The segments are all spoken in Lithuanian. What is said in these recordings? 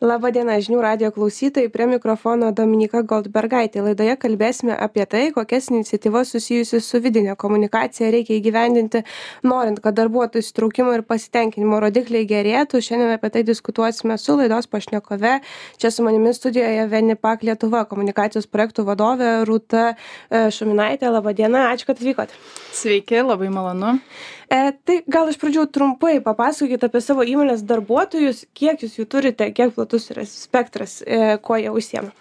laba diena žinių radijo klausytojai. Prie mikrofono dominyka goldbergaitė. Laidoje kalbėsime apie tai kokias iniciatyvas susijusias su vidine komunikacija reikia įgyvendinti norint kad darbuotojų įsitraukimo ir pasitenkinimo rodikliai gerėtų. Šiandien apie tai diskutuosime su laidos pašnekove. Čia su manimi studijoje venipak lietuva komunikacijos projektų vadovė rūta e, šuminaitė. Laba diena ačiū kad atvykot sveiki labai malonu e, tai gal iš pradžių trumpai papasakokit apie savo įmonės darbuotojus kiek jūs jų turite kiek platus yra spektras, e, kuo jie užsiema?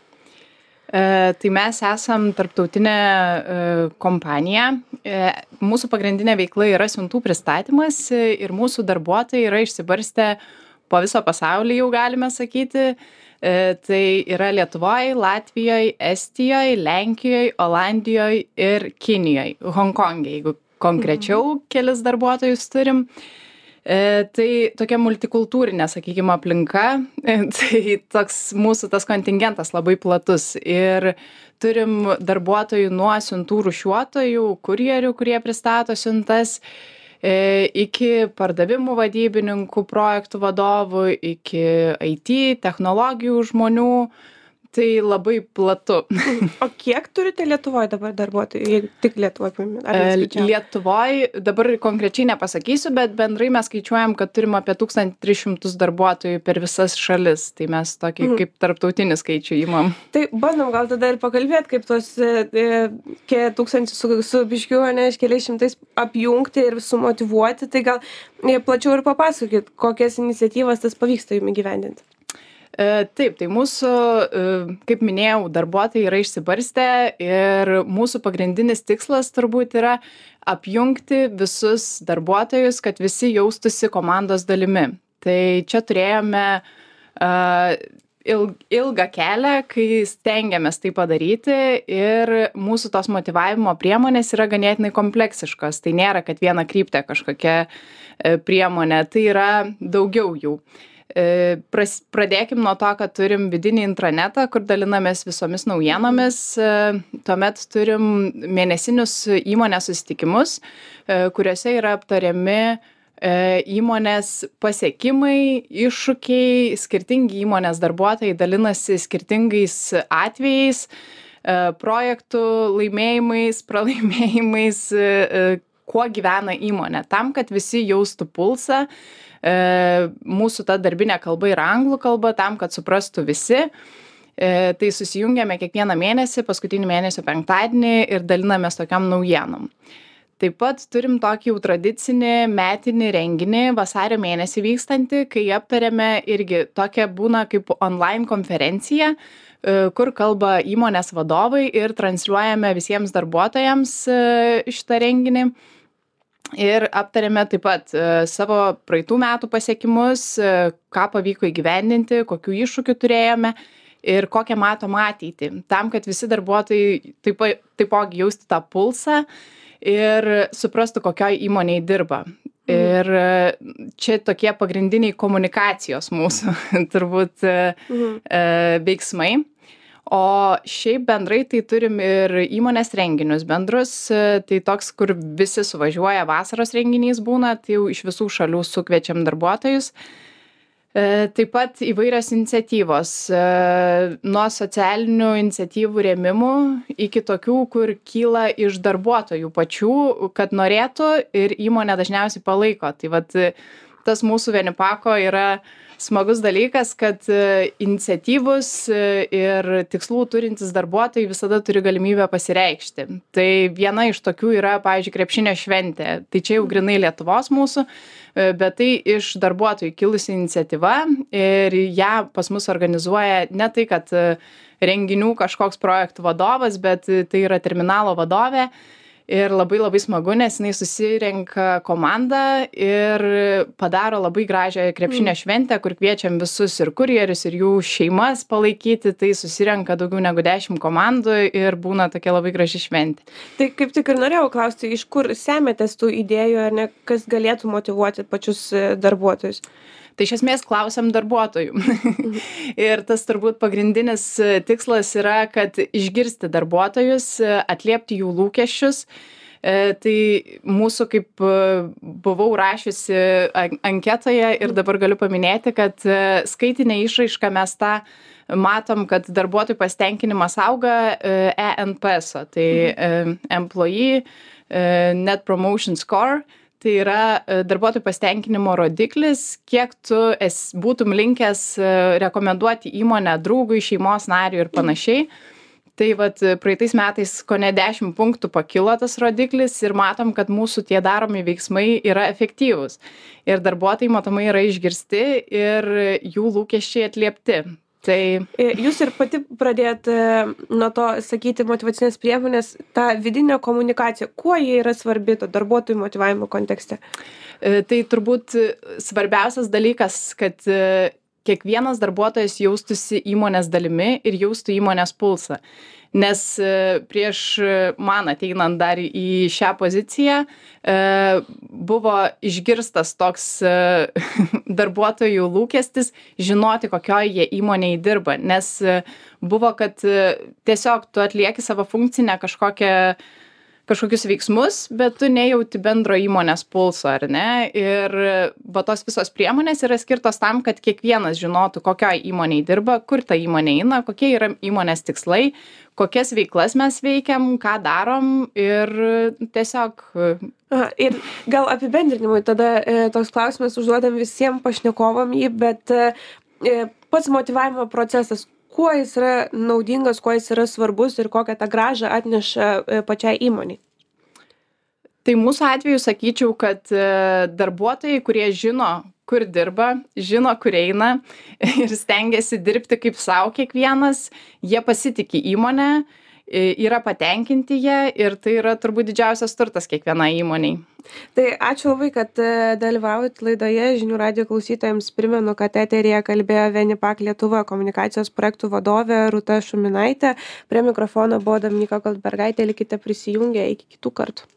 E, tai mes esam tarptautinė e, kompanija. E, mūsų pagrindinė veikla yra siuntų pristatymas e, ir mūsų darbuotojai yra išsibarstę po viso pasaulį, jau galime sakyti. E, tai yra Lietuvoje, Latvijoje, Estijoje, Lenkijoje, Olandijoje ir Kinijoje, Hongkongė, jeigu konkrečiau mhm. kelis darbuotojus turim. E, tai tokia multikultūrinė, sakykime, aplinka, e, tai toks mūsų tas kontingentas labai platus. Ir turim darbuotojų nuo siuntų rušiuotojų, kurjerių, kurie pristato siuntas, e, iki pardavimų vadybininkų, projektų vadovų, iki IT, technologijų žmonių, tai labai platu. o kiek turite Lietuvoje dabar darbuotojų, jeigu tik Lietuvoje? Lietuvoje dabar konkrečiai nepasakysiu, bet bendrai mes skaičiuojam, kad turim apie 1300 darbuotojų per visas šalis. Tai mes tokį mm. kaip tarptautinį skaičių įmam. Tai bandom gal tada ir pakalbėti, kaip tos e, e kiek tūkstančių su, su biškiu, ne, keliais šimtais apjungti ir sumotivuoti. Tai gal e, plačiau ir papasakokit, kokias iniciatyvas tas pavyksta jums įgyvendinti. E, taip, tai mūsų, e, kaip minėjau, darbuotojai yra išsibarstę ir mūsų pagrindinis tikslas turbūt yra apjungti visus darbuotojus, kad visi jaustųsi komandos dalimi. Tai čia turėjome uh, ilgą kelią, kai stengiamės tai padaryti ir mūsų tos motivavimo priemonės yra ganėtinai kompleksiškos. Tai nėra, kad viena kryptė kažkokia priemonė, tai yra daugiau jų. E, pras, pradėkim nuo to, kad turim vidinį intranetą, kur dalinamės visomis naujienomis. E, tuomet turim mėnesinius įmonės susitikimus, e, kuriuose yra aptariami įmonės pasiekimai, iššūkiai, skirtingi įmonės darbuotojai dalinasi skirtingais atvejais, projektų laimėjimais, pralaimėjimais, kuo gyvena įmonė, tam, kad visi jaustų pulsą, E, mūsų ta darbinė kalba yra anglų kalba tam, kad suprastų visi. E, tai susijungiame kiekvieną mėnesį, paskutinį mėnesio penktadienį ir dalinamės tokiam naujienom. Taip pat turim tokį jau tradicinį metinį renginį vasario mėnesį vykstantį, kai aptarėme irgi tokia būna kaip online konferencija, e, kur kalba įmonės vadovai ir transliuojame visiems darbuotojams šitą renginį ir aptarėme taip pat e, savo praeitų metų pasiekimus, e, ką pavyko įgyvendinti, kokių iššūkių turėjome ir kokią matom ateitį. Tam, kad visi darbuotojai taip, taipogi jaustų tą pulsą ir suprastų, kokioje įmonėje dirba. Mhm. Ir e, čia tokie pagrindiniai komunikacijos mūsų turbūt mhm. veiksmai o šiaip bendrai tai turim ir įmonės renginius bendrus tai toks kur visi suvažiuoja vasaros renginys būna tai jau iš visų šalių sukviečiam darbuotojus e, Taip pat įvairios iniciatyvos, e, nuo socialinių iniciatyvų rėmimų iki tokių, kur kyla iš darbuotojų pačių, kad norėtų ir įmonė dažniausiai palaiko. Tai vad tas mūsų vienipako yra smagus dalykas kad e, iniciatyvūs e, ir tikslų turintys darbuotojai visada turi galimybę pasireikšti. Tai viena iš tokių yra pavyzdžiui krepšinio šventė. Tai čia jau grynai lietuvos mūsų e, bet tai iš darbuotojų kilusi iniciatyva ir ją pas mus organizuoja ne tai kad renginių kažkoks projektų vadovas bet tai yra terminalo vadovė ir labai labai smagu nes jinai susirenka komandą ir padaro labai gražią krepšinio mm. šventę kur kviečiam visus ir kurjerius ir jų šeimas palaikyti tai susirenka daugiau negu dešim komandų ir būna tokia labai graži šventė tai kaip tik ir norėjau klausti iš kur semiatės tų idėjų ar ne kas galėtų motyvuoti pačius e, darbuotojus tai iš esmės klausiam darbuotojų. ir tas turbūt pagrindinis e, tikslas yra, kad išgirsti darbuotojus, e, atliepti jų lūkesčius tai mūsų, kaip e, buvau rašiusi anketoje ir dabar galiu paminėti, kad e, skaitinė išraiška mes tą matom, kad darbuotojų pasitenkinimas auga ENPS, tai mhm. Employee Net Promotion Score. Tai yra darbuotojų pasitenkinimo rodiklis, kiek tu esi, būtum linkęs rekomenduoti įmonę draugui, šeimos nariui ir panašiai. Mhm tai vat praeitais metais kone dešim punktų pakilo tas rodiklis ir matom kad mūsų tie daromi veiksmai yra efektyvūs. Ir darbuotojai matomai yra išgirsti ir jų lūkesčiai atliepti. Tai e, jūs ir pati pradėjot e, nuo to sakyti motyvacinės priemonės ta vidinė komunikacija kuo ji yra svarbi to darbuotojų motyvavimo kontekste? E, tai turbūt svarbiausias dalykas kad kiekvienas darbuotojas jaustųsi įmonės dalimi ir jaustų įmonės pulsą. Nes e, prieš man ateinant dar į šią poziciją e, buvo išgirstas toks e, darbuotojų lūkestis žinoti, kokioje jie įmonėje dirba. Nes buvo, kad tiesiog tu atlieki savo funkcinę kažkokią kažkokius veiksmus bet tu nejauti bendro įmonės pulso ar ne? Ir va tos visos priemonės yra skirtos tam kad kiekvienas žinotų kokioj įmonėj dirba kur ta įmonė eina kokie yra įmonės tikslai kokias veiklas mes veikiam ką darom ir tiesiog Aha, ir gal apibendrinimui tada e, toks klausimas užduodam visiem pašnekovam jį, bet e, e pats motivavimo procesas, kuo jis yra naudingas, kuo jis yra svarbus ir kokią tą gražą atneša e, pačiai įmoniai? Tai mūsų atveju sakyčiau, kad e, darbuotojai, kurie žino, kur dirba, žino, kur eina ir stengiasi dirbti kaip savo kiekvienas, jie pasitikė įmonę, yra patenkinti jie ir tai yra turbūt didžiausias turtas kiekvienai įmoniai. Tai ačiū labai, kad e, dalyvaujat laidoje. Žinių radio klausytojams primenu, kad eterija kalbėjo Venipak Lietuva komunikacijos projektų vadovė Rūta Šuminaitė. Prie mikrofono buvo Dominika Goldbergaitė. Likite prisijungę iki kitų kartų.